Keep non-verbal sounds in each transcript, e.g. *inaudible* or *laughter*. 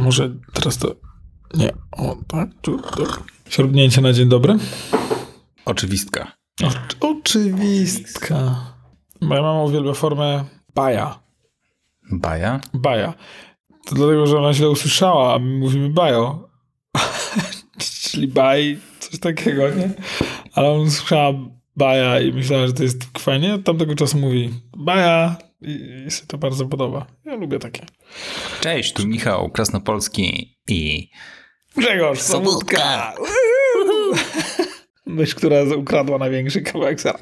Może teraz to... Nie, o tak, tu. Śrubnięcie na dzień dobry? Oczywistka. O, oczywistka. Moja mama uwielbia formę baja. Baja? Baja. To dlatego, że ona źle usłyszała, a my mówimy bajo. *laughs* Czyli baj, coś takiego, nie? Ale ona usłyszała baja i myślała, że to jest fajnie. Od tamtego czasu mówi baja i, i się to bardzo podoba. Ja lubię takie. Cześć, tu Michał Krasnopolski i Grzegorz Sobótka. Myśl, która ukradła największy kawałek sera.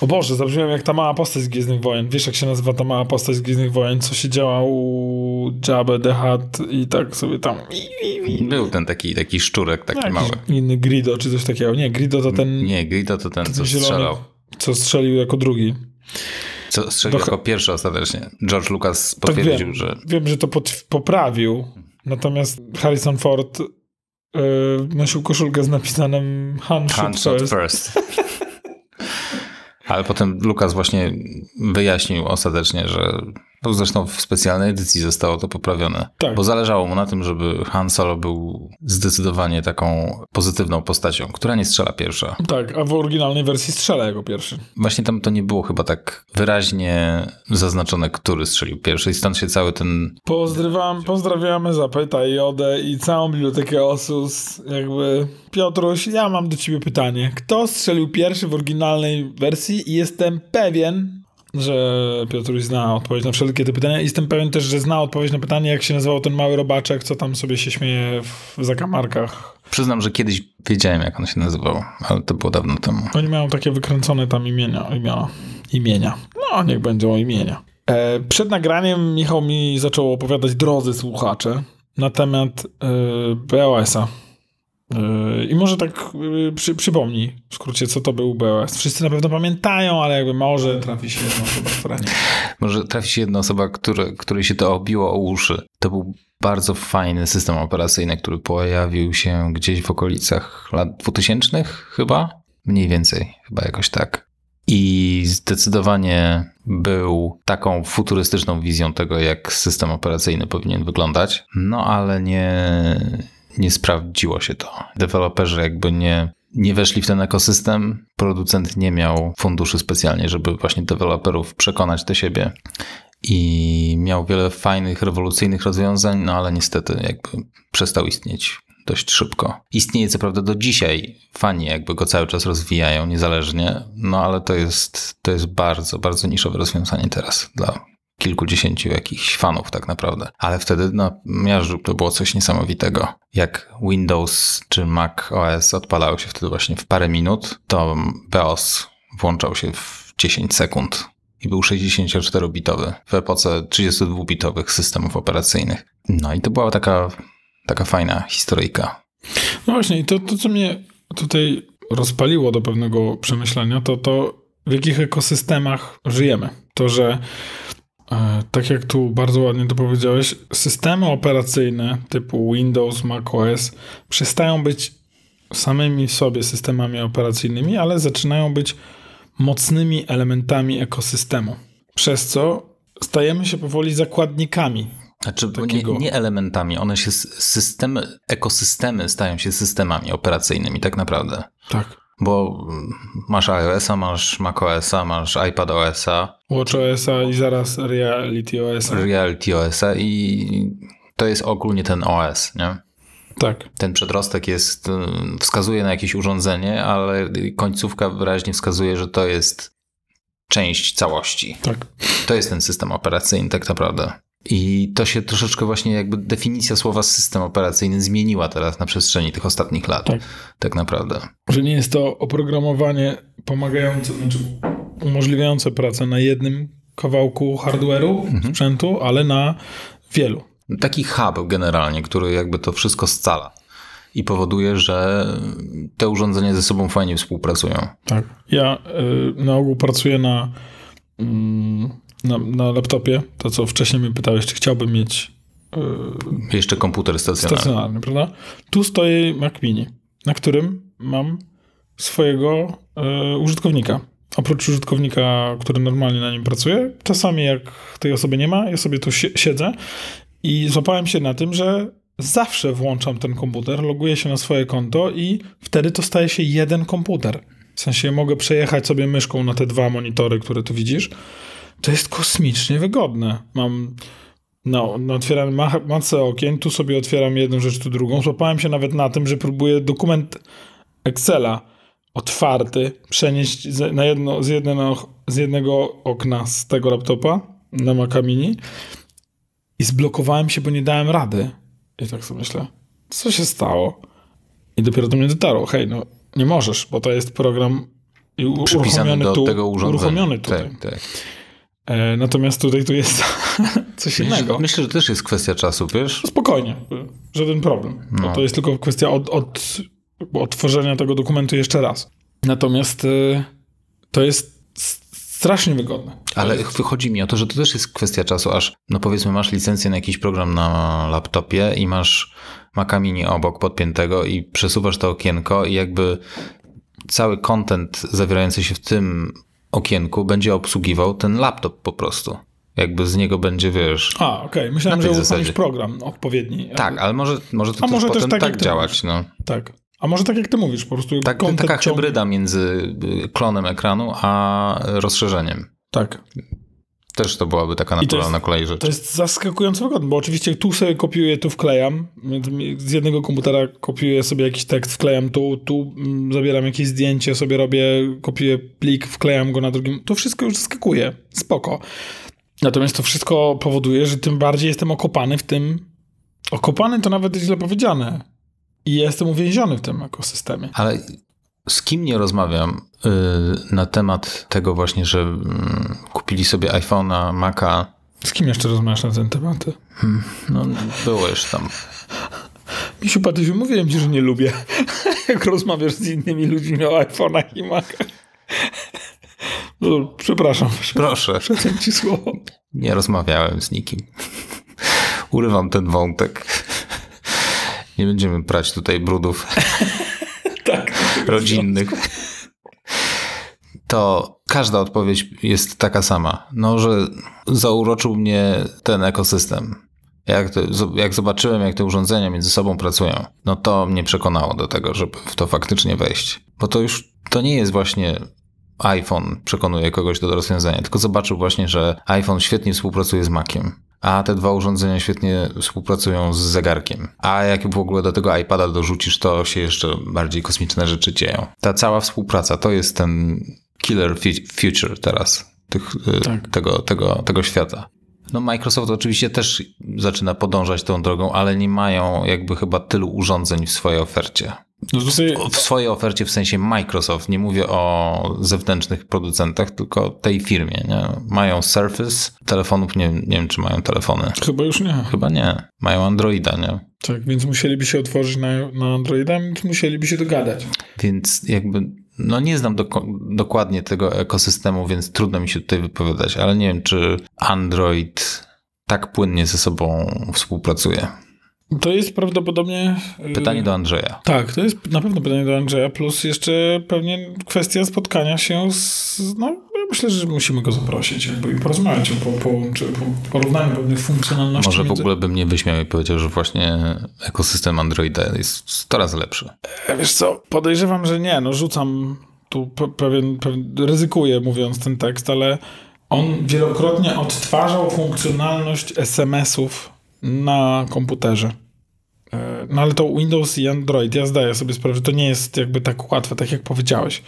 O Boże, zabrzmiałem jak ta mała postać z Gwiezdnych Wojen. Wiesz, jak się nazywa ta mała postać z Gwiezdnych Wojen? Co się działa u Jabba the Hutt i tak sobie tam... był ten taki, taki szczurek, taki Jakiś mały. inny Grido czy coś takiego. Nie, Grido to ten, Nie, Grido to ten, co zielony, strzelał. co strzelił jako drugi. Co strzelił Do- jako pierwszy ostatecznie. George Lucas Tak potwierdził, wiem, że wiem, że to poprawił, natomiast Harrison Ford yy, nosił koszulkę z napisanym Han hand shot shot first. first. *laughs* Ale potem Lucas właśnie wyjaśnił ostatecznie, że no zresztą w specjalnej edycji zostało to poprawione. Tak. Bo zależało mu na tym, żeby Han Solo był zdecydowanie taką pozytywną postacią, która nie strzela pierwsza. Tak, a w oryginalnej wersji strzela jako pierwszy. Właśnie tam to nie było chyba tak wyraźnie zaznaczone, który strzelił pierwszy i stąd się cały ten... Pozdrawiam, pozdrawiamy Zapytaj Jodę i całą bibliotekę Osus. Jakby, Piotruś, ja mam do ciebie pytanie. Kto strzelił pierwszy w oryginalnej wersji i jestem pewien, że Piotruś zna odpowiedź na wszelkie te pytania. I Jestem pewien też, że zna odpowiedź na pytanie, jak się nazywał ten mały robaczek, co tam sobie się śmieje w zakamarkach. Przyznam, że kiedyś wiedziałem, jak on się nazywał, ale to było dawno temu. Oni mają takie wykręcone tam imienia. Imiona. imienia. No, niech będą imienia. E, przed nagraniem Michał mi zaczął opowiadać, drodzy słuchacze, na temat e, BOS-a. E, I może tak e, przy, przypomnij w skrócie, co to był BOS. Wszyscy na pewno pamiętają, ale jakby może trafi się jedna osoba, która nie. Może trafi się jedna osoba, który, której się to obiło o uszy. To był bardzo fajny system operacyjny, który pojawił się gdzieś w okolicach lat 2000 chyba? Mniej więcej, chyba jakoś tak. I zdecydowanie był taką futurystyczną wizją tego, jak system operacyjny powinien wyglądać. No ale nie, nie sprawdziło się to. Deweloperzy jakby nie, nie weszli w ten ekosystem. Producent nie miał funduszy specjalnie, żeby właśnie deweloperów przekonać do siebie. I miał wiele fajnych, rewolucyjnych rozwiązań, no ale niestety jakby przestał istnieć dość szybko. Istnieje co prawda do dzisiaj, fani jakby go cały czas rozwijają niezależnie, no ale to jest, to jest bardzo, bardzo niszowe rozwiązanie teraz dla kilkudziesięciu jakichś fanów tak naprawdę. Ale wtedy na miażdżu to było coś niesamowitego. Jak Windows czy Mac OS odpalały się wtedy właśnie w parę minut, to BEOS włączał się w 10 sekund i był 64-bitowy w epoce 32-bitowych systemów operacyjnych. No i to była taka, taka fajna historyjka. No właśnie, i to, to, co mnie tutaj rozpaliło do pewnego przemyślenia, to to, w jakich ekosystemach żyjemy. To, że tak jak tu bardzo ładnie to powiedziałeś, systemy operacyjne typu Windows, macOS przestają być samymi w sobie systemami operacyjnymi, ale zaczynają być mocnymi elementami ekosystemu. Przez co stajemy się powoli zakładnikami Znaczy, Takiego- nie, nie elementami, one się, systemy, ekosystemy stają się systemami operacyjnymi tak naprawdę. Tak. Bo mm, masz iOS-a, masz macOS-a, masz iPadOS-a, WatchOS-a i zaraz Reality OS-a. Reality OS-a i to jest ogólnie ten OS, nie? Tak. Ten przedrostek jest, y, wskazuje na jakieś urządzenie, ale końcówka wyraźnie wskazuje, że to jest część całości. Tak. To jest ten system operacyjny tak naprawdę. I to się troszeczkę właśnie jakby definicja słowa system operacyjny zmieniła teraz na przestrzeni tych ostatnich lat. Tak. Tak naprawdę. Że nie jest to oprogramowanie pomagające, znaczy umożliwiające pracę na jednym kawałku hardware'u, sprzętu, ale na wielu. Taki hub generalnie, który jakby to wszystko scala i powoduje, że te urządzenia ze sobą fajnie współpracują. Tak. Ja y, na ogół pracuję na, mm, na, na laptopie. To, co wcześniej mnie pytałeś, czy chciałbym mieć y, Jeszcze komputer stacjonarny. stacjonarny, prawda? Tu stoi Mac Mini, na którym mam swojego y, użytkownika. oprócz użytkownika, który normalnie na nim pracuje, czasami jak tej osoby nie ma, ja sobie tu siedzę i złapałem się na tym, że zawsze włączam ten komputer, loguję się na swoje konto i wtedy to staje się jeden komputer. W sensie mogę przejechać sobie myszką na te dwa monitory, które tu widzisz. To jest kosmicznie wygodne. Mam no, no otwieram masę okien, tu sobie otwieram jedną rzecz, tu drugą. Złapałem się nawet na tym, że próbuję dokument Excela otwarty przenieść na jedno, z, jednego, z jednego okna z tego laptopa na Maca Mini i zblokowałem się, bo nie dałem rady. I tak sobie myślę, co się stało? I dopiero do mnie dotarło, hej, no nie możesz, bo to jest program uruchomiony do tu, tego urządzenia. Uruchomiony tutaj. Tak, tak. E, natomiast tutaj tu jest *laughs* coś innego. Myślę, że też jest kwestia czasu, wiesz? Spokojnie, żaden problem. No. To jest tylko kwestia od, od, odtworzenia tego dokumentu jeszcze raz. Natomiast y, to jest strasznie wygodne. Ale wychodzi mi o to, że to też jest kwestia czasu, aż no powiedzmy masz licencję na jakiś program na laptopie i masz Maca Mini obok podpiętego i przesuwasz to okienko i jakby cały content zawierający się w tym okienku będzie obsługiwał ten laptop po prostu. Jakby z niego będzie, wiesz... A, okej. Okay. Myślałem, że uruchomisz program odpowiedni. Tak, ale może, może to A może też tak, tak działać. No. Tak. A może tak jak ty mówisz, po prostu tak, Taka hybryda między klonem ekranu a rozszerzeniem. Tak. Też to byłaby taka naturalna kolej rzeczy. To jest zaskakująco wygodne, bo oczywiście tu sobie kopiuję, tu wklejam. Z jednego komputera kopiuję sobie jakiś tekst, wklejam tu, tu mm, zabieram jakieś zdjęcie, sobie robię, kopiuję plik, wklejam go na drugim. To wszystko już zaskakuje. Spoko. Natomiast to wszystko powoduje, że tym bardziej jestem okopany w tym. Okopany to nawet źle powiedziane. I jestem uwięziony w tym ekosystemie. Ale z kim nie rozmawiam yy, na temat tego właśnie, że yy, kupili sobie iPhone'a, Maca. Z kim jeszcze rozmawiasz na ten temat? Hmm, no, było już tam. Misiu Patysiu, mówiłem ci, że nie lubię, *laughs* jak rozmawiasz z innymi ludźmi o iPhone'ach i Macach. No, przepraszam. Proszę. Przeceń ci słowo. Nie rozmawiałem z nikim. Urywam ten wątek. Nie będziemy prać tutaj brudów. Tak. Rodzinnych. To każda odpowiedź jest taka sama. No, że zauroczył mnie ten ekosystem. Jak, to, jak zobaczyłem, jak te urządzenia między sobą pracują, no to mnie przekonało do tego, żeby w to faktycznie wejść. Bo to już to nie jest właśnie iPhone przekonuje kogoś do rozwiązania, tylko zobaczył właśnie, że iPhone świetnie współpracuje z Maciem. A te dwa urządzenia świetnie współpracują z zegarkiem. A jak w ogóle do tego iPada dorzucisz, to się jeszcze bardziej kosmiczne rzeczy dzieją. Ta cała współpraca to jest ten killer future teraz tych, y, tak. tego, tego, tego świata. No Microsoft oczywiście też zaczyna podążać tą drogą, ale nie mają jakby chyba tylu urządzeń w swojej ofercie. No w swojej ofercie w sensie Microsoft, nie mówię o zewnętrznych producentach, tylko tej firmie. Nie? Mają Surface, telefonów, nie, nie wiem czy mają telefony. Chyba już nie. Chyba nie. Mają Androida, nie? Tak, więc musieliby się otworzyć na, na Androida, więc musieliby się dogadać. Więc jakby, no nie znam do, dokładnie tego ekosystemu, więc trudno mi się tutaj wypowiadać, ale nie wiem, czy Android tak płynnie ze sobą współpracuje. To jest prawdopodobnie. Y, pytanie do Andrzeja. Tak, to jest na pewno pytanie do Andrzeja, plus jeszcze pewnie kwestia spotkania się z. No, ja myślę, że musimy go zaprosić jakby i porozmawiać o po, po, po porównaniu pewnych funkcjonalności. Może między... w ogóle bym nie wyśmiał i powiedział, że właśnie ekosystem Androida jest coraz lepszy. E, wiesz co, podejrzewam, że nie. No, rzucam tu pewien, pewien ryzykuję mówiąc ten tekst, ale on wielokrotnie odtwarzał funkcjonalność SMS-ów na komputerze. E, no ale to Windows i Android, ja zdaję sobie sprawę, że to nie jest jakby tak łatwe, tak jak powiedziałeś.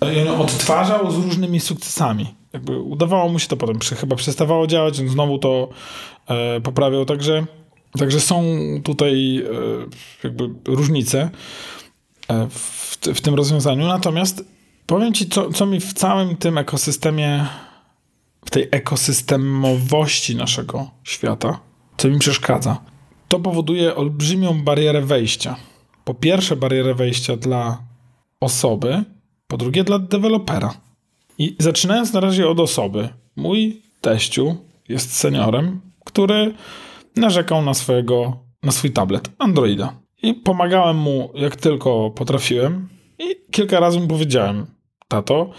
On odtwarzał z różnymi sukcesami. Jakby udawało mu się to potem, chyba przestawało działać, on znowu to e, poprawiał, także, także są tutaj e, jakby różnice e, w, w, tym rozwiązaniu. Natomiast powiem ci, co, co mi w całym tym ekosystemie, w tej ekosystemowości naszego świata co mi przeszkadza. To powoduje olbrzymią barierę wejścia. Po pierwsze, barierę wejścia dla osoby, po drugie, dla dewelopera. I zaczynając na razie od osoby. Mój teściu jest seniorem, który narzekał na swojego, na swój tablet Androida. I pomagałem mu jak tylko potrafiłem. I kilka razy mu powiedziałem, tato,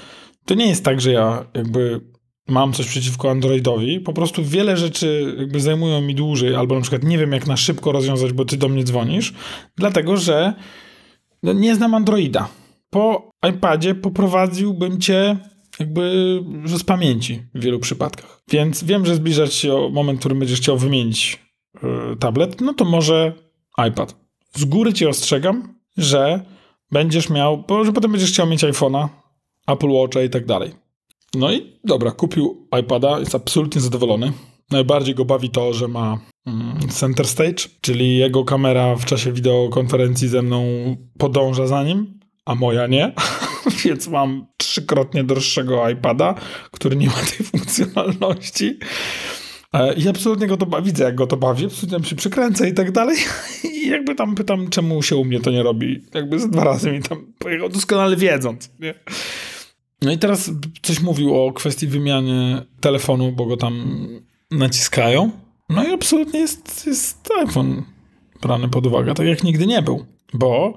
to nie jest tak, że ja jakby mam coś przeciwko Androidowi, po prostu wiele rzeczy jakby zajmują mi dłużej, albo na przykład nie wiem jak na szybko rozwiązać, bo ty do mnie dzwonisz, dlatego że no, nie znam Androida. Po iPadzie poprowadziłbym cię jakby z pamięci w wielu przypadkach. Więc wiem, że zbliżać się moment, w którym będziesz chciał wymienić yy, tablet, no to może iPad. Z góry cię ostrzegam, że będziesz miał, bo że potem będziesz chciał mieć iPhone'a, Apple Watcha i tak dalej. No i dobra, kupił iPada, jest absolutnie zadowolony. Najbardziej go bawi to, że ma mm, center stage, czyli jego kamera w czasie wideokonferencji ze mną podąża za nim, a moja nie. *laughs* Więc mam trzykrotnie droższego iPada, który nie ma tej funkcjonalności. E, I absolutnie go to bawi, widzę jak go to bawi, absolutnie się przykręcę i tak dalej. *laughs* I jakby tam pytam, czemu się u mnie to nie robi. Jakby z dwa razy mi tam pojechał, doskonale wiedząc. Nie? No i teraz coś mówił o kwestii wymiany telefonu, bo go tam naciskają. No i absolutnie jest, jest iPhone brany pod uwagę, tak jak nigdy nie był, bo,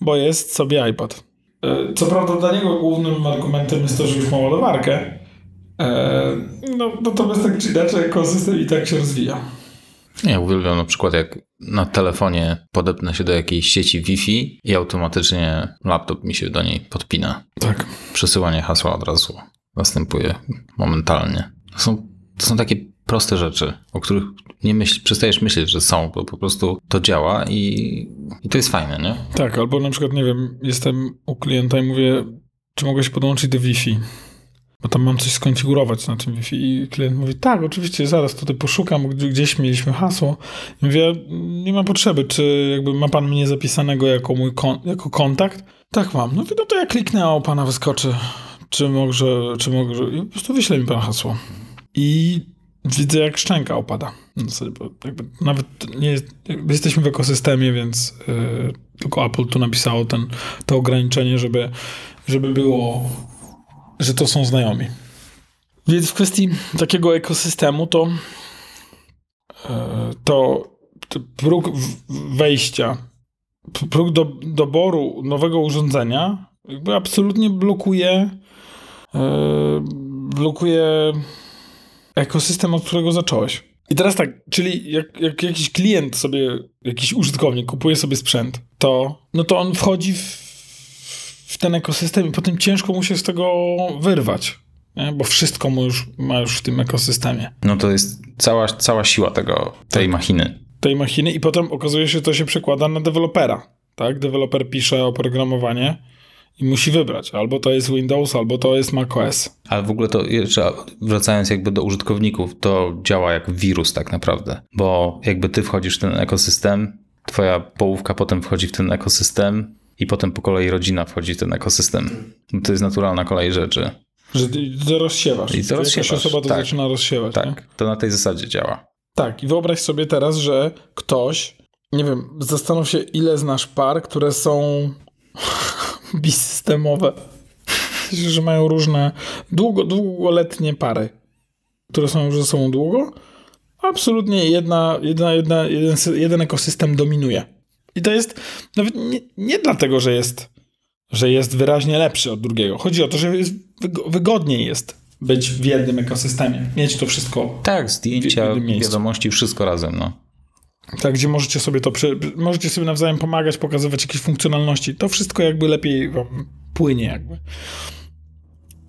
bo jest sobie iPad. E, co prawda dla niego głównym argumentem jest to, że już ma ładowarkę, e, no natomiast tak czy inaczej ekosystem i tak się rozwija. Ja uwielbiam na przykład jak na telefonie podepnę się do jakiejś sieci Wi-Fi i automatycznie laptop mi się do niej podpina. Tak. Przesyłanie hasła od razu następuje momentalnie. To są, to są takie proste rzeczy, o których nie myśl, przestajesz myśleć, że są, bo po prostu to działa i, i to jest fajne, nie? Tak, albo na przykład, nie wiem, jestem u klienta i mówię, czy mogę się podłączyć do Wi-Fi? Bo tam mam coś skonfigurować na tym Wi-Fi. I klient mówi, tak, oczywiście, zaraz tutaj poszukam, gdzieś mieliśmy hasło. I mówię, nie ma potrzeby, czy jakby ma pan mnie zapisanego jako mój kon jako kontakt? Tak mam. No, no to ja kliknę, a u pana wyskoczy, czy może, czy może, i po prostu wyśle mi pan hasło. I widzę, jak szczęka opada. bo jakby nawet nie jest, jesteśmy w ekosystemie, więc yy, tylko Apple tu napisało ten, to ograniczenie, żeby, żeby było że to są znajomi. Więc w kwestii takiego ekosystemu to, e, to, to próg wejścia, próg do, doboru nowego urządzenia jakby absolutnie blokuje e, blokuje ekosystem, od którego zacząłeś. I teraz tak, czyli jak, jak jakiś klient sobie, jakiś użytkownik kupuje sobie sprzęt, to no to on wchodzi w w ten ekosystem i potem ciężko mu się z tego wyrwać. Nie? Bo wszystko mu już ma już w tym ekosystemie. No to jest cała, cała siła tego, tej tak. machiny. Tej machiny i potem okazuje się, że to się przekłada na dewelopera. Tak? Deweloper pisze oprogramowanie i musi wybrać. Albo to jest Windows, albo to jest macOS. Ale w ogóle to jeszcze wracając jakby do użytkowników, to działa jak wirus tak naprawdę. Bo jakby ty wchodzisz w ten ekosystem, twoja połówka potem wchodzi w ten ekosystem, i potem po kolei rodzina wchodzi w ten ekosystem. To jest naturalna kolej rzeczy. Że to rozsiewasz. I to rozsiewasz. osoba to tak. zaczyna rozsiewać. Tak, nie? to na tej zasadzie działa. Tak, i wyobraź sobie teraz, że ktoś, nie wiem, zastanów się, ile znasz par, które są *laughs* bisystemowe. że mają różne, długo, długoletnie pary, które są już ze sobą długo. Absolutnie jedna, jedna, jedna, jeden, jeden ekosystem dominuje. I to jest nawet nie, nie dlatego, że jest, że jest wyraźnie lepszy od drugiego. Chodzi o to, że jest, wygodniej jest być w jednym ekosystemie, mieć to wszystko. Tak, zdjęcia, wiadomości, wszystko razem. No. Tak, gdzie możecie sobie to, możecie sobie nawzajem pomagać, pokazywać jakieś funkcjonalności. To wszystko jakby lepiej wam płynie jakby.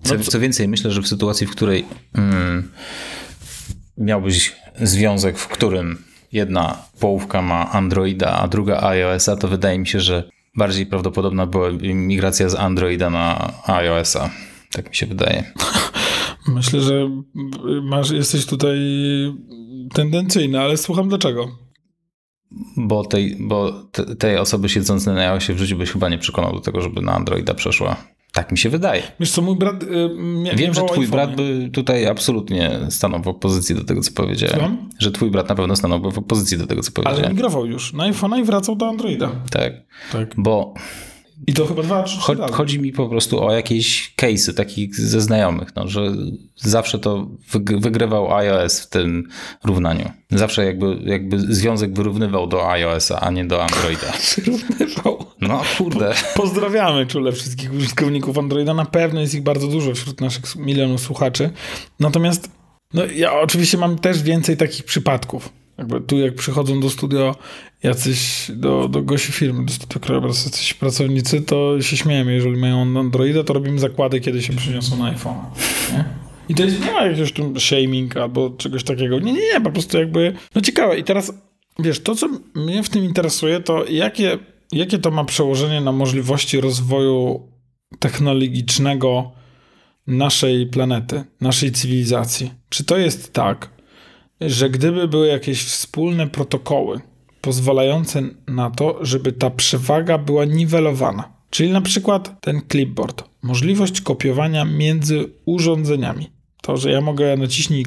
No co, co, więcej, myślę, że w sytuacji, w której mm, miałbyś związek, w którym jedna połówka ma Androida, a druga iOS-a, to wydaje mi się, że bardziej prawdopodobna była migracja z Androida na iOS-a. Tak mi się wydaje. *laughs* Myślę, że masz, jesteś tutaj tendencyjny, ale słucham dlaczego. Bo tej, bo te, tej osoby siedzącej na iOSie w życiu byś chyba nie przekonał do tego, żeby na Androida przeszła. Tak mi się wydaje. Wiesz co, mój brat... Yy, Wiem, że twój brat by tutaj absolutnie stanął w opozycji do tego, co powiedziałem. Słucham? Że twój brat na pewno stanąłby w opozycji do tego, co powiedziałem. Ale migrował już na iPhone'a i wracał do Androida. Tak. tak. Bo... I to chyba dwa, trzy Cho- Chodzi mi po prostu o jakieś case'y takich ze znajomych, no, że zawsze to wygrywał iOS w tym równaniu. Zawsze jakby, jakby związek wyrównywał do iOS-a, a nie do Androida. *laughs* wyrównywał. No kurde. Pozdrawiamy czule wszystkich użytkowników Androida. Na pewno jest ich bardzo dużo wśród naszych milionów słuchaczy. Natomiast no, ja oczywiście mam też więcej takich przypadków. Jakby tu jak przychodzą do studio jacyś, do, do gości firmy, do studio Krajobraz jacyś pracownicy, to się śmiejemy. Jeżeli mają Androida, to robimy zakłady, kiedy się przyniosą na iPhone. I to jest, nie ma jakiegoś tu shaming albo czegoś takiego. Nie, nie, nie, po prostu jakby, no ciekawe. I teraz, wiesz, to co mnie w tym interesuje, to jakie, jakie to ma przełożenie na możliwości rozwoju technologicznego naszej planety, naszej cywilizacji. Czy to jest tak, że gdyby były jakieś wspólne protokoły pozwalające na to, żeby ta przewaga była niwelowana, czyli na przykład ten clipboard, możliwość kopiowania między urządzeniami. To, że ja mogę naciśnij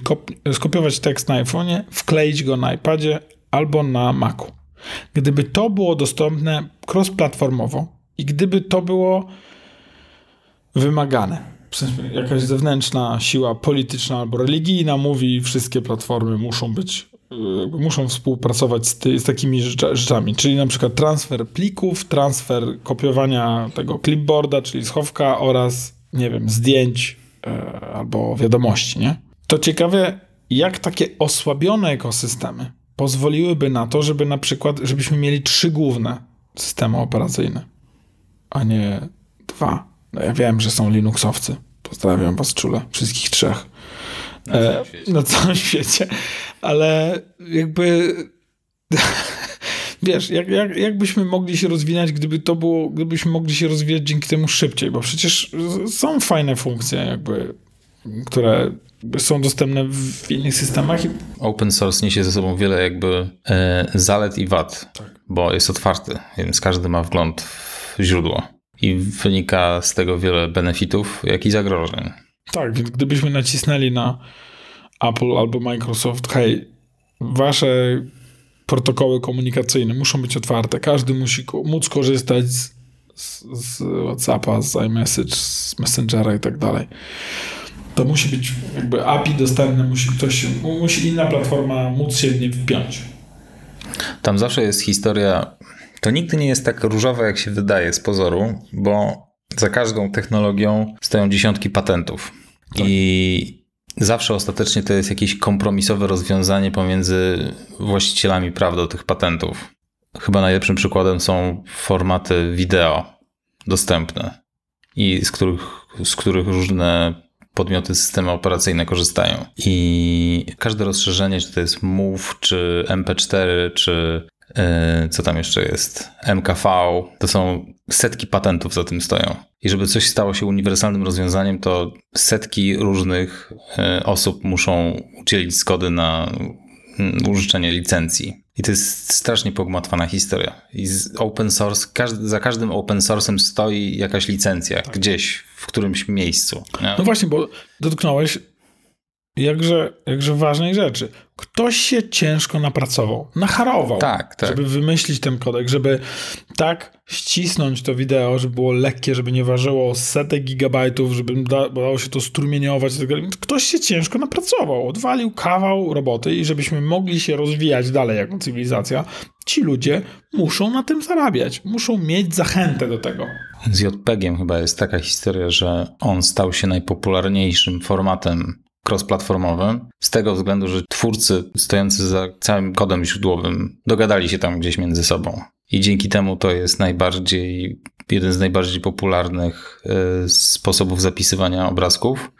skopiować tekst na iPhone'ie, wkleić go na iPadzie albo na Macu. Gdyby to było dostępne cross-platformowo i gdyby to było wymagane, w sensie jakaś zewnętrzna siła polityczna albo religijna mówi, wszystkie platformy muszą być, muszą współpracować z, ty, z takimi rzeczami, czyli na przykład transfer plików, transfer kopiowania tego clipboarda, czyli schowka oraz, nie wiem, zdjęć yy, albo wiadomości, nie? To ciekawe, jak takie osłabione ekosystemy pozwoliłyby na to, żeby na przykład, żebyśmy mieli trzy główne systemy operacyjne, a nie dwa. No ja wiem, że są Linuxowcy. Pozdrawiam was czule, wszystkich trzech. Na całym, świecie. na całym świecie. Ale jakby *laughs* wiesz, jak, jak, jak byśmy mogli się rozwijać, gdyby to było, gdybyśmy mogli się rozwijać dzięki temu szybciej, bo przecież są fajne funkcje jakby, które są dostępne w innych systemach. Open source niesie ze sobą wiele jakby e, zalet i wad, tak. bo jest otwarty, więc każdy ma wgląd w źródło i wynika z tego wiele benefitów, jak i zagrożeń. Tak, więc gdybyśmy nacisnęli na Apple albo Microsoft, hej, wasze protokoły komunikacyjne muszą być otwarte, każdy musi móc korzystać z, z, z WhatsAppa, z iMessage, z Messengera i tak dalej. To musi być jakby API dostępne, musi ktoś, musi inna platforma móc się w nie wpiąć. Tam zawsze jest historia to nigdy nie jest tak różowe, jak się wydaje z pozoru, bo za każdą technologią stoją dziesiątki patentów. Tak. I zawsze ostatecznie to jest jakieś kompromisowe rozwiązanie pomiędzy właścicielami praw do tych patentów. Chyba najlepszym przykładem są formaty wideo dostępne i z których, z których różne podmioty systemy operacyjne korzystają. I każde rozszerzenie, czy to jest Move, czy MP4, czy E, co tam jeszcze jest? MKV, to są setki patentów za tym stoją. I żeby coś stało się uniwersalnym rozwiązaniem, to setki różnych e, osób muszą udzielić zgody na użyczenie licencji. I to jest strasznie pogmatwana historia. I open source, każdy, za każdym open source'em stoi jakaś licencja tak. gdzieś, w którymś miejscu. No właśnie, bo dotknąłeś jakże, jakże ważnej rzeczy. Ktoś się ciężko napracował, nacharował, tak, tak. żeby wymyślić ten kodek, żeby tak ścisnąć to wideo, żeby było lekkie, żeby nie ważyło setek gigabajtów, żeby dało się to strumieniować. Tak Ktoś się ciężko napracował, odwalił kawał roboty i żebyśmy mogli się rozwijać dalej jako cywilizacja, ci ludzie muszą na tym zarabiać, muszą mieć zachętę do tego. Z JPEG-iem chyba jest taka historia, że on stał się najpopularniejszym formatem cross-platformowym, z tego względu, że twórcy stojący za całym kodem źródłowym dogadali się tam gdzieś między sobą. I dzięki temu to jest najbardziej, jeden z najbardziej popularnych y, sposobów zapisywania obrazków,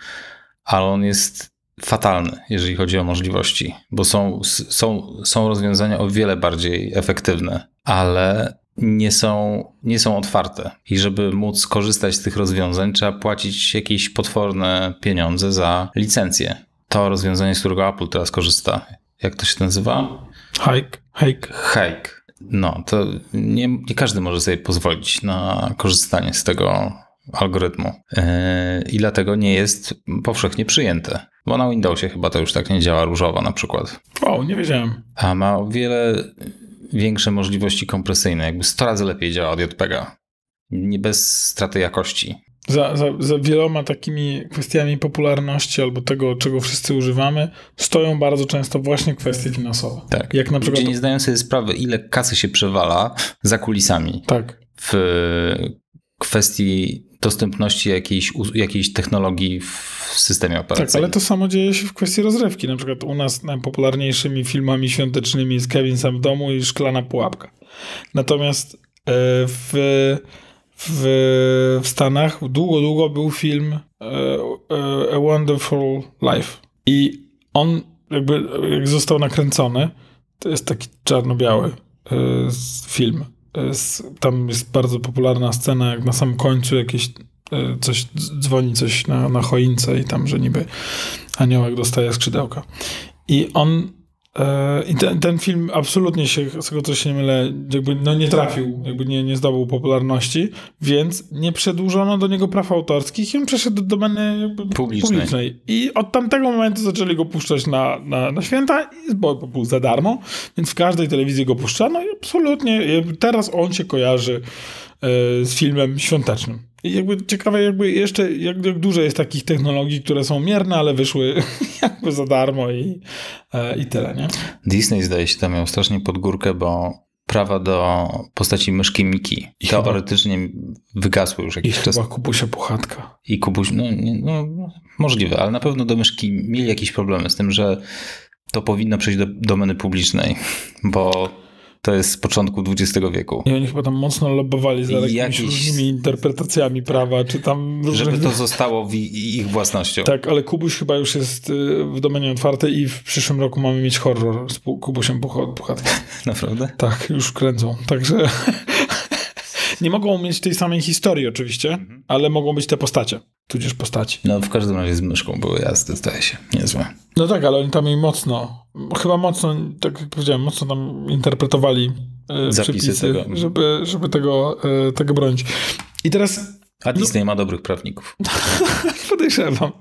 ale on jest fatalny, jeżeli chodzi o możliwości, bo są, są, są rozwiązania o wiele bardziej efektywne, ale nie są, nie są otwarte. I żeby móc korzystać z tych rozwiązań, trzeba płacić jakieś potworne pieniądze za licencję. To rozwiązanie, z którego Apple teraz korzysta, jak to się nazywa? Hike. Hike. Hike. No, to nie, nie każdy może sobie pozwolić na korzystanie z tego algorytmu. Yy, I dlatego nie jest powszechnie przyjęte. Bo na Windowsie chyba to już tak nie działa różowo na przykład. O, nie wiedziałem. A ma o wiele większe możliwości kompresyjne, jakby 100 razy lepiej działa od JPEGa. Nie bez straty jakości. Za, za, za, wieloma takimi kwestiami popularności albo tego, czego wszyscy używamy, stoją bardzo często właśnie kwestie finansowe. Tak. Jak na przykład. Ludzie nie zdają sobie sprawy, ile kasy się przewala za kulisami. Tak. w kwestii dostępności jakiejś, jakiejś technologii w systemie operacyjnym. Tak, ale to samo dzieje się w kwestii rozrywki. Na przykład u nas najpopularniejszymi filmami świątecznymi jest Kevin sam w domu i Szklana pułapka. Natomiast e, w, w, w Stanach długo, długo był film e, e, A Wonderful Life. I on jakby jak został nakręcony, to jest taki czarno-biały film tam jest bardzo popularna scena, jak na samym końcu jakieś e, coś dzwoni coś na, na choince i tam, że niby aniołek dostaje skrzydełka. I on i ten, ten, film absolutnie się, z tego co się nie mylę, jakby no nie trafił, jakby nie, nie zdobył popularności, więc nie przedłużono do niego praw autorskich i on przeszedł do domeny publicznej. publicznej. I od tamtego momentu zaczęli go puszczać na, na, na święta, bo był za darmo, więc w każdej telewizji go puszczano i absolutnie teraz on się kojarzy e, z filmem świątecznym. I jakby ciekawe, jakby jeszcze, jak, jak dużo jest takich technologii, które są mierne, ale wyszły *laughs* jakby za darmo i, e, i tyle, nie? Disney zdaje się tam miał strasznie pod górkę, bo prawa do postaci myszki Miki I teoretycznie chyba, wygasły już jakiś i czas. I chyba Kubusia Puchatka. I Kubuś, no, no, możliwe, ale na pewno do myszki mieli jakieś problemy z tym, że to powinno przejść do domeny publicznej, bo to jest z początku XX wieku. I oni chyba tam mocno lobbowali za jakimiś Jakiś... różnymi interpretacjami prawa, czy tam... Żeby to zostało w ich własnością. Tak, ale Kubuś chyba już jest y, w domenie otwartej i w przyszłym roku mamy mieć horror z Kubusiem Puchatkiem. *laughs* Naprawdę? Tak, już kręcą. Także nie mogą mieć tej samej historii oczywiście, mhm. ale mogą być te postacie, tudzież postaci. No w każdym razie z myszką były jazdy, zdaje się, niezłe. No tak, ale oni tam jej mocno, chyba mocno, tak jak powiedziałem, mocno tam interpretowali e, Zapisy przepisy, tego. Żeby, żeby tego, e, tego bronić. I teraz... A Disney no, ma dobrych prawników. *laughs* Podejrzewam.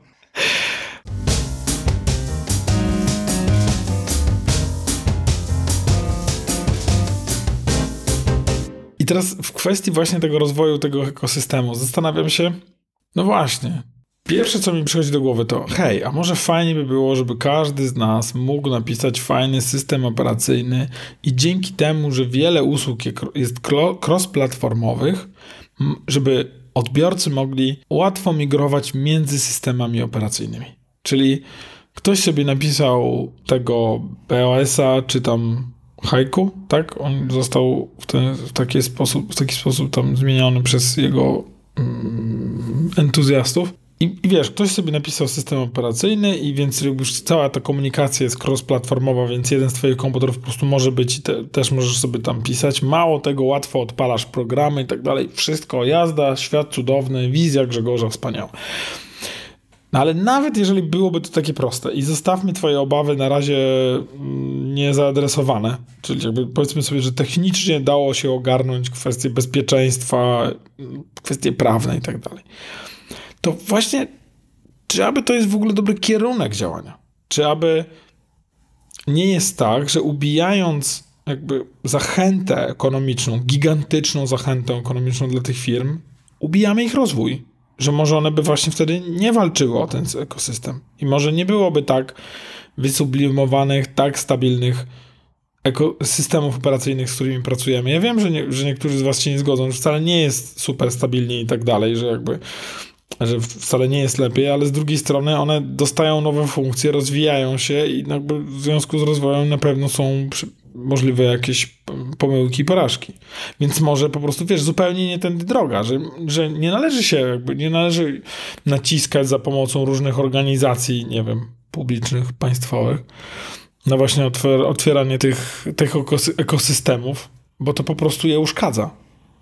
I teraz w kwestii właśnie tego rozwoju tego ekosystemu zastanawiam się, no właśnie, pierwsze co mi przychodzi do głowy to, hej, a może fajnie by było, żeby każdy z nas mógł napisać fajny system operacyjny i dzięki temu, że wiele usług jest cross-platformowych, żeby odbiorcy mogli łatwo migrować między systemami operacyjnymi. Czyli ktoś sobie napisał tego BOS-a, czy tam haiku, tak? On został w, ten, w, taki, sposób, w taki sposób tam zmieniony przez jego mm, entuzjastów. I, I, wiesz, ktoś sobie napisał system operacyjny i więc już cała ta komunikacja jest cross-platformowa, więc jeden z twoich komputerów po prostu może być i te, też możesz sobie tam pisać. Mało tego, łatwo odpalasz programy i tak dalej. Wszystko, jazda, świat cudowny, wizja Grzegorza wspaniała. No ale nawet jeżeli byłoby to takie proste i zostawmy twoje obawy na razie mm, niezaadresowane, czyli jakby powiedzmy sobie, że technicznie dało się ogarnąć kwestie bezpieczeństwa, kwestie prawne i tak dalej, to właśnie czy aby to jest w ogóle dobry kierunek działania? Czy aby nie jest tak, że ubijając jakby zachętę ekonomiczną, gigantyczną zachętę ekonomiczną dla tych firm, ubijamy ich rozwój? że może one by właśnie wtedy nie walczyły o ten ekosystem. I może nie byłoby tak wysublimowanych, tak stabilnych systemów operacyjnych, z którymi pracujemy. Ja wiem, że, nie, że niektórzy z was się nie zgodzą, że wcale nie jest super stabilnie i tak dalej, że jakby że wcale nie jest lepiej, ale z drugiej strony one dostają nowe funkcje, rozwijają się i jakby w związku z rozwojem na pewno są możliwe jakieś pomyłki i porażki. Więc może po prostu, wiesz, zupełnie nie tędy droga, że, że nie należy się, jakby nie należy naciskać za pomocą różnych organizacji, nie wiem, publicznych, państwowych, na właśnie otwier otwieranie tych, tych ekosystemów, bo to po prostu je uszkadza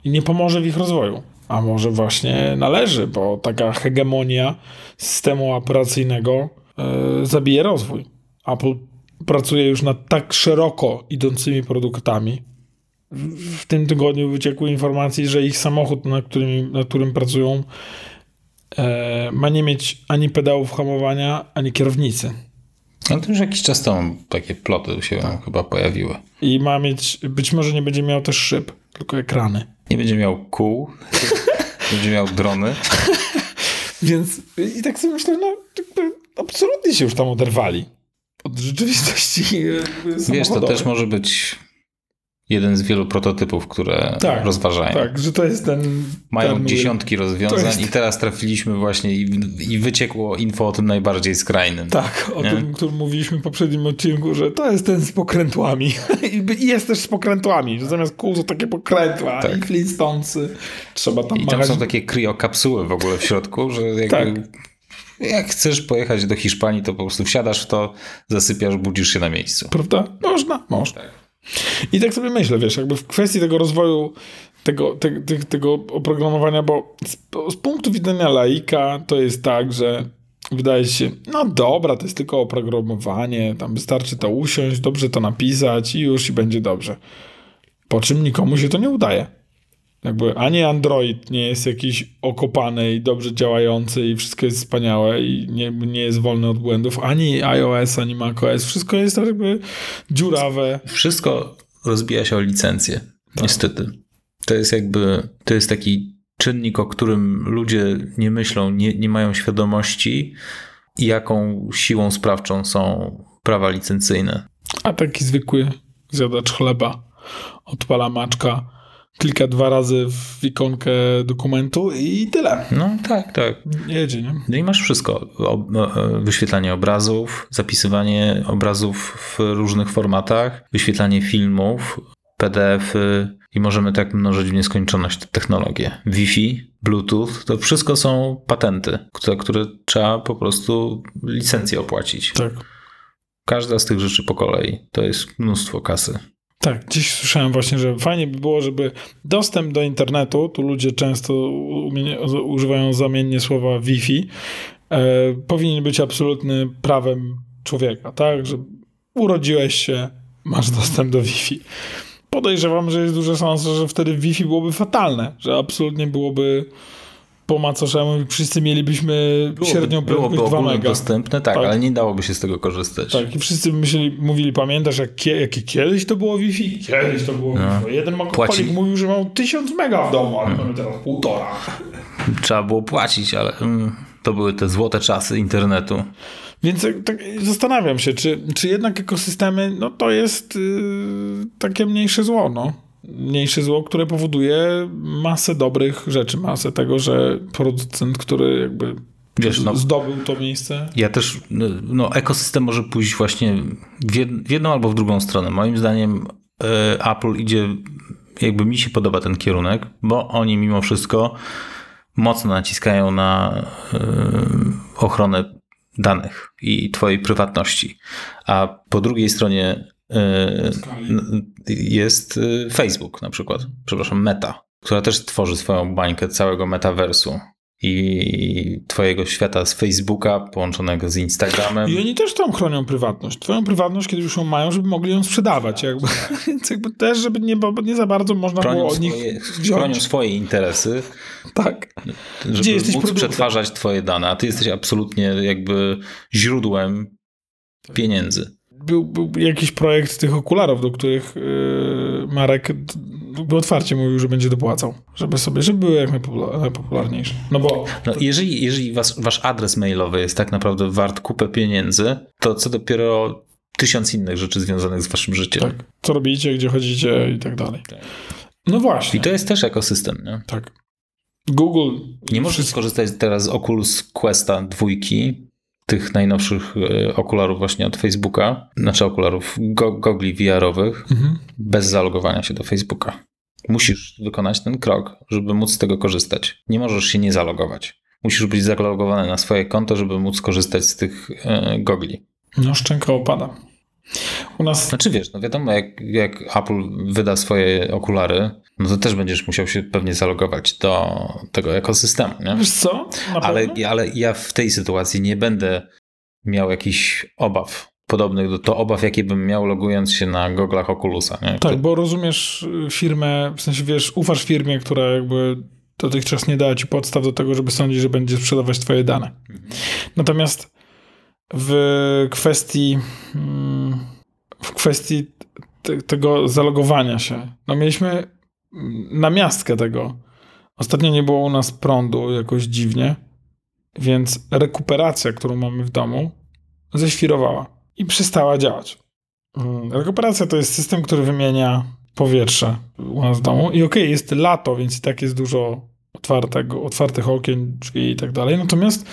i nie pomoże w ich rozwoju. A może właśnie należy, bo taka hegemonia systemu operacyjnego yy, zabije rozwój. Apple pracuje już nad tak szeroko idącymi produktami. W tym tygodniu wyciekły informacje, że ich samochód, na którym, na którym pracują, ma nie mieć ani pedałów hamowania, ani kierownicy. Ale to już jakiś czas temu takie ploty się tak. chyba pojawiły. I ma mieć, być może nie będzie miał też szyb, tylko ekrany. Nie będzie miał kół, *laughs* będzie miał drony. Więc i tak sobie myślę, no absolutnie się już tam oderwali od rzeczywistości Wiesz, to też może być jeden z wielu prototypów, które Tak, rozważają. Tak, że to jest ten... Mają ten dziesiątki rozwiązań jest- i teraz trafiliśmy właśnie i, i wyciekło info o tym najbardziej skrajnym. Tak, o Nie? tym, o którym mówiliśmy w poprzednim odcinku, że to jest ten z pokrętłami. *laughs* I jest też z pokrętłami, że zamiast kół to takie pokrętła Tak. i Flintstonesy. Trzeba tam I tam machać. są takie kryokapsuły w ogóle w środku, że jakby Tak. jak chcesz pojechać do Hiszpanii, to po prostu wsiadasz w to, zasypiasz, budzisz się na miejscu. Prawda? Można, można. I tak sobie myślę, wiesz, jakby w kwestii tego rozwoju tego, te, te, tego oprogramowania, bo z, z punktu widzenia laika to jest tak, że wydaje się, no dobra, to jest tylko oprogramowanie, tam wystarczy to usiąść, dobrze to napisać i już i będzie dobrze. Po czym nikomu się to nie udaje. Jakby ani Android nie jest jakiś okopany i dobrze działający i wszystko jest wspaniałe i nie, nie jest wolny od błędów, ani iOS, ani macOS, wszystko jest tak jakby dziurawe. Wszystko rozbija się o licencję, niestety. To jest jakby, to jest taki czynnik, o którym ludzie nie myślą, nie, nie mają świadomości, jaką siłą sprawczą są prawa licencyjne. A taki zwykły zjadacz chleba odpala maczka, klika dwa razy w ikonkę dokumentu i tyle. No tak, tak. Jedzie, nie? No i masz wszystko. E, wyświetlanie obrazów, zapisywanie obrazów w różnych formatach, wyświetlanie filmów, PDF-y i możemy tak mnożyć w nieskończoność te technologie. Wi-Fi, Bluetooth, to wszystko są patenty, za które trzeba po prostu licencję opłacić. Tak. Każda z tych rzeczy po kolei to jest mnóstwo kasy. Tak, gdzieś słyszałem właśnie, że fajnie by było, żeby dostęp do internetu, tu ludzie często używają zamiennie słowa Wi-Fi, e, powinien być absolutny prawem człowieka, tak? Że urodziłeś się, masz dostęp do Wi-Fi. Podejrzewam, że jest duża szansa, że wtedy Wi-Fi byłoby fatalne, że absolutnie byłoby po macoszemu, wszyscy mielibyśmy średnią byłoby prędkość 2 ogólnie mega. dostępne, tak, Tak. ale nie dałoby się z tego korzystać. Tak, i wszyscy myśleli, mówili, pamiętasz, jak, kie, kiedyś to było Wi-Fi? Kiedyś to było No. Wi-Fi. Jeden Płaci- mówił, że miał 1000 mega w domu, ale mamy teraz półtora. Trzeba było płacić, ale mm, to były te złote czasy internetu. Więc tak, tak zastanawiam się, czy, czy jednak ekosystemy, no to jest yy, takie mniejsze zło, no. Mniejsze zło, które powoduje masę dobrych rzeczy, masę tego, że producent, który jakby Wiesz, no, zdobył to miejsce. Ja też, no, ekosystem może pójść właśnie w, jed, w jedną albo w drugą stronę. Moim zdaniem e, Apple idzie, jakby mi się podoba ten kierunek, bo oni mimo wszystko mocno naciskają na e, ochronę danych i twojej prywatności. A po drugiej stronie jest e, Facebook na przykład, przepraszam, Meta, która też tworzy swoją bańkę całego metaversu i twojego świata z Facebooka połączonego z Instagramem. I oni też tam chronią prywatność. Twoją prywatność, kiedy już ją mają, żeby mogli ją sprzedawać. Jakby. Więc *laughs* jakby też, żeby nie, nie za bardzo można było Chronią od nich swoje, chronią swoje interesy, Tak. żeby Gdzie jesteś móc produktem. przetwarzać twoje dane, a ty jesteś absolutnie jakby źródłem pieniędzy. Był, był jakiś projekt tych okularów, do których yy, Marek d- otwarcie mówił, że będzie dopłacał. Żeby sobie, żeby były jak najpopular- najpopularniejsze. No bo No, jeżeli jeżeli was, wasz adres mailowy jest tak naprawdę wart kupę pieniędzy, to co dopiero tysiąc innych rzeczy związanych z waszym życiem. tak, co robicie, gdzie chodzicie i tak dalej. No właśnie. I to jest też ekosystem. Nie? Tak. Google. Nie możesz skorzystać teraz z Oculus Questa dwójki, tych najnowszych e, okularów właśnie od Facebooka, znaczy okularów go, gogli VR-owych, Mhm. bez zalogowania się do Facebooka. Musisz wykonać ten krok, żeby móc z tego korzystać. Nie możesz się nie zalogować. Musisz być zalogowany na swoje konto, żeby móc korzystać z tych e, gogli. No szczęka opada. U nas Znaczy wiesz, no wiadomo, jak, jak Apple wyda swoje okulary, no to też będziesz musiał się pewnie zalogować do tego ekosystemu, nie? Wiesz co? Ale, ale ja w tej sytuacji nie będę miał jakichś obaw podobnych do to obaw, jakie bym miał logując się na goglach Oculusa. Nie? Tak, bo rozumiesz y, firmę, w sensie wiesz, ufasz firmie, która jakby dotychczas nie dała ci podstaw do tego, żeby sądzić, że będzie sprzedawać twoje dane. Natomiast w kwestii mm, w kwestii te, tego zalogowania się, no mieliśmy namiastkę tego. Ostatnio nie było u nas prądu jakoś dziwnie, więc rekuperacja, którą mamy w domu, ześwirowała i przestała działać. Mm, Rekuperacja to jest system, który wymienia powietrze u nas w domu. I okej, okay, jest lato, więc i tak jest dużo otwartych okien, drzwi i tak dalej. Natomiast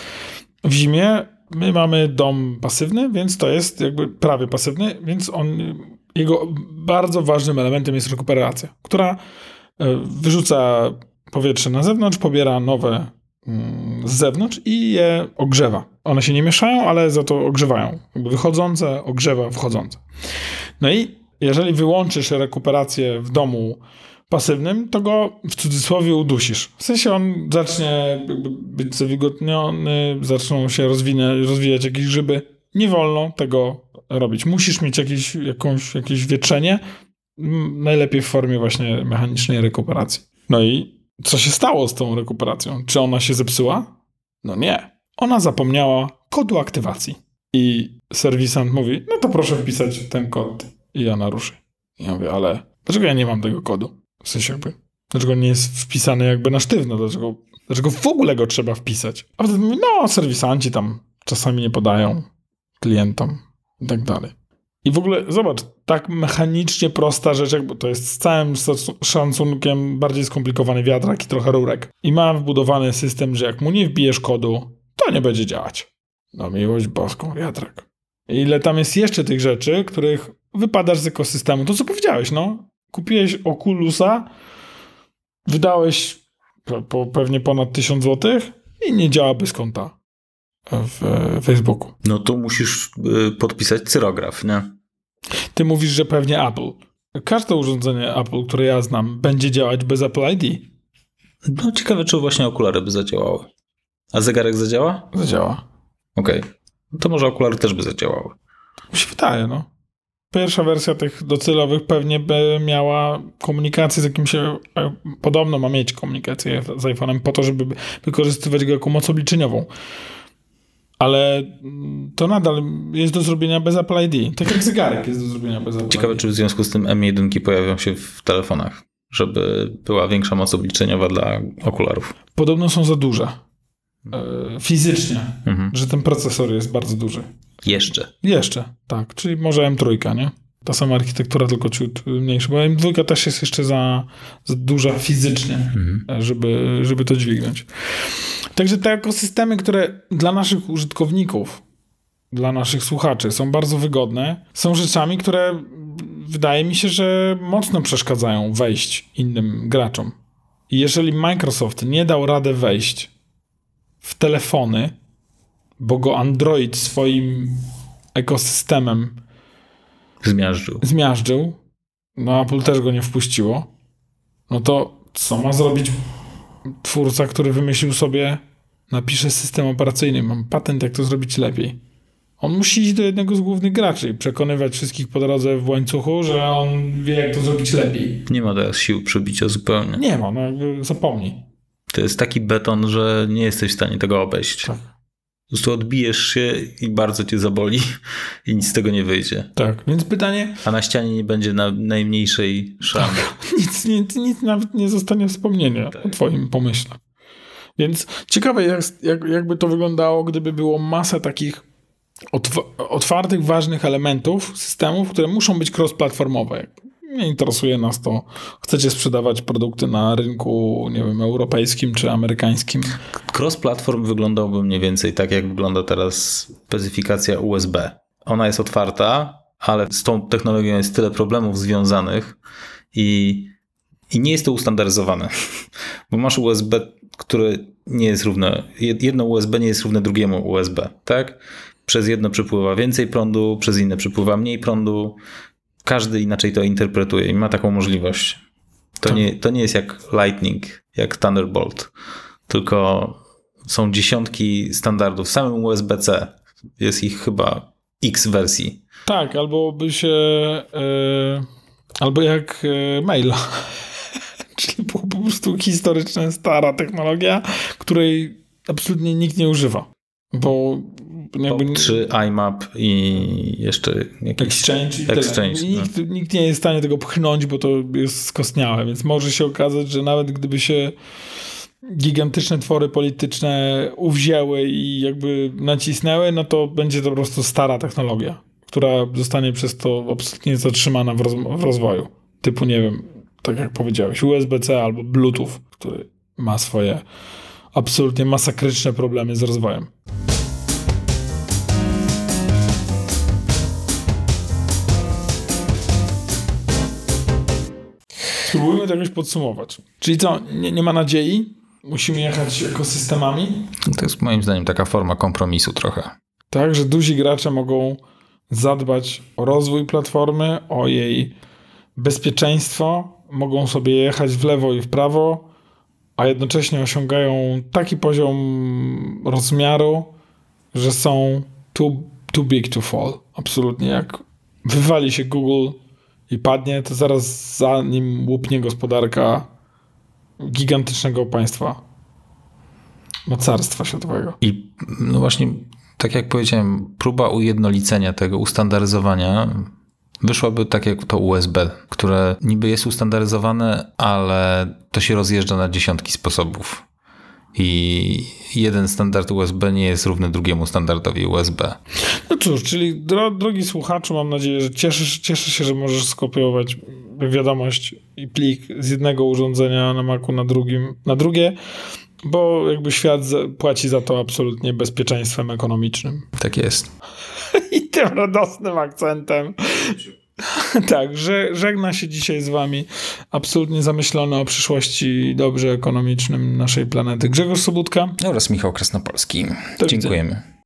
w zimie my mamy dom pasywny, więc to jest jakby prawie pasywny, więc on, jego bardzo ważnym elementem jest rekuperacja, która e, wyrzuca powietrze na zewnątrz, pobiera nowe mm, z zewnątrz i je ogrzewa. One się nie mieszają, ale za to ogrzewają. Jakby wychodzące ogrzewa wchodzące. No i jeżeli wyłączysz rekuperację w domu pasywnym, to go w cudzysłowie udusisz. W sensie on zacznie być zawilgotniony, zaczną się rozwinę, rozwijać jakieś grzyby. Nie wolno tego robić. Musisz mieć jakieś, jakąś, jakieś wietrzenie, najlepiej w formie właśnie mechanicznej rekuperacji. No i co się stało z tą rekuperacją? Czy ona się zepsuła? No nie. Ona zapomniała kodu aktywacji. I serwisant mówi, no to proszę wpisać ten kod i ja naruszę. Ja mówię, ale dlaczego ja nie mam tego kodu? W sensie jakby, dlaczego nie jest wpisany jakby na sztywno? Dlaczego, dlaczego w ogóle go trzeba wpisać? A wtedy mówi, no serwisanci tam czasami nie podają klientom i tak dalej. I w ogóle zobacz, tak mechanicznie prosta rzecz, jakby to jest z całym szacunkiem bardziej skomplikowany wiatrak i trochę rurek. I ma wbudowany system, że jak mu nie wbijesz kodu, to nie będzie działać. No miłość boską, wiatrak. Ile tam jest jeszcze tych rzeczy, których wypadasz z ekosystemu. To co powiedziałeś, no. Kupiłeś Oculusa, wydałeś po pewnie ponad 1000 zł i nie działa bez konta w Facebooku. No to musisz y, podpisać cyrograf, nie? Ty mówisz, że pewnie Apple. Każde urządzenie Apple, które ja znam, będzie działać bez Apple ID. No ciekawe, czy właśnie okulary by zadziałały. A zegarek zadziała? Zadziała. Okej. Okay. No to może okulary też by zadziałały. Mi się wydaje, no. Pierwsza wersja tych docelowych pewnie by miała komunikację z jakimś. E, podobno ma mieć komunikację z iPhone'em po to, żeby wykorzystywać go jako moc obliczeniową. Ale mm, to nadal jest do zrobienia bez Apple ID. Tak jak zegarek jest do zrobienia bez Apple Ciekawe, ID. czy w związku z tym M1 pojawią się w telefonach, żeby była większa moc obliczeniowa dla okularów. Podobno są za duże. E, fizycznie, mhm. że ten procesor jest bardzo duży. Jeszcze. Jeszcze, tak. Czyli może M3, nie? Ta sama architektura, tylko ciut mniejsza, bo M2 też jest jeszcze za, za duża fizycznie, mhm. żeby, żeby to dźwignąć. Także te ekosystemy, które dla naszych użytkowników, dla naszych słuchaczy są bardzo wygodne, są rzeczami, które wydaje mi się, że mocno przeszkadzają wejść innym graczom. I jeżeli Microsoft nie dał radę wejść w telefony, bo go Android swoim ekosystemem zmiażdżył. zmiażdżył, no Apple też go nie wpuściło, no to co ma zrobić twórca, który wymyślił sobie, napisze system operacyjny, mam patent, jak to zrobić lepiej. On musi iść do jednego z głównych graczy i przekonywać wszystkich po drodze w łańcuchu, że on wie, jak to zrobić lepiej. Nie ma teraz sił przybicia zupełnie. Nie ma, no zapomnij. To jest taki beton, że nie jesteś w stanie tego obejść. Tak. Po prostu odbijesz się i bardzo cię zaboli *laughs* i nic z tego nie wyjdzie. Tak, więc pytanie... A na ścianie nie będzie na najmniejszej szamy. Tak, *laughs* nic, nic, nic nawet nie zostanie wspomnienia tak. o twoim pomyśle. Więc ciekawe jak, jak, jakby to wyglądało, gdyby było masa takich otwartych, ważnych elementów systemów, które muszą być cross-platformowe nie interesuje nas to. Chcecie sprzedawać produkty na rynku, nie wiem, europejskim czy amerykańskim. Cross-platform wyglądałby mniej więcej tak, jak wygląda teraz specyfikacja USB. Ona jest otwarta, ale z tą technologią jest tyle problemów związanych i, i nie jest to ustandaryzowane. *laughs* Bo masz USB, które nie jest równe, jedno USB nie jest równe drugiemu USB, tak? Przez jedno przepływa więcej prądu, przez inne przepływa mniej prądu każdy inaczej to interpretuje i ma taką możliwość. To, tak. nie, to nie jest jak Lightning, jak Thunderbolt, tylko są dziesiątki standardów. W samym USB-C jest ich chyba x wersji. Tak, albo by się. Yy, albo jak yy, maila. *laughs* Czyli po prostu historyczna, stara technologia, której absolutnie nikt nie używa. Bo jakby... Pop 3, IMAP i jeszcze jakiś... Exchange. I exchange no. nikt, nikt nie jest w stanie tego pchnąć, bo to jest skostniałe, więc może się okazać, że nawet gdyby się gigantyczne twory polityczne uwzięły i jakby nacisnęły, no to będzie to po prostu stara technologia, która zostanie przez to absolutnie zatrzymana w, roz w rozwoju. typu, nie wiem, tak jak powiedziałeś, USB-C albo Bluetooth, który ma swoje absolutnie masakryczne problemy z rozwojem. Spróbujmy to jakoś podsumować. Czyli co, nie, nie ma nadziei? Musimy jechać ekosystemami? To jest moim zdaniem taka forma kompromisu trochę. Tak, że duzi gracze mogą zadbać o rozwój platformy, o jej bezpieczeństwo, mogą sobie jechać w lewo i w prawo, a jednocześnie osiągają taki poziom rozmiaru, że są too, too big to fall. Absolutnie. Jak wywali się Google i padnie, to zaraz za nim łupnie gospodarka gigantycznego państwa, mocarstwa światowego. I no właśnie, tak jak powiedziałem, próba ujednolicenia tego, ustandaryzowania wyszłaby tak jak to USB, które niby jest ustandaryzowane, ale to się rozjeżdża na dziesiątki sposobów. I jeden standard USB nie jest równy drugiemu standardowi USB. No cóż, czyli dro, drogi słuchaczu, mam nadzieję, że cieszysz, cieszysz się, że możesz skopiować wiadomość i plik z jednego urządzenia na Macu na drugim, na drugie, bo jakby świat płaci za to absolutnie bezpieczeństwem ekonomicznym. Tak jest. *laughs* I tym radosnym akcentem. *laughs* Tak, że żegna się dzisiaj z wami absolutnie zamyślony o przyszłości dobrze ekonomicznym naszej planety Grzegorz Sobutka oraz Michał Krasnopolski. Do Dziękujemy. widzenia.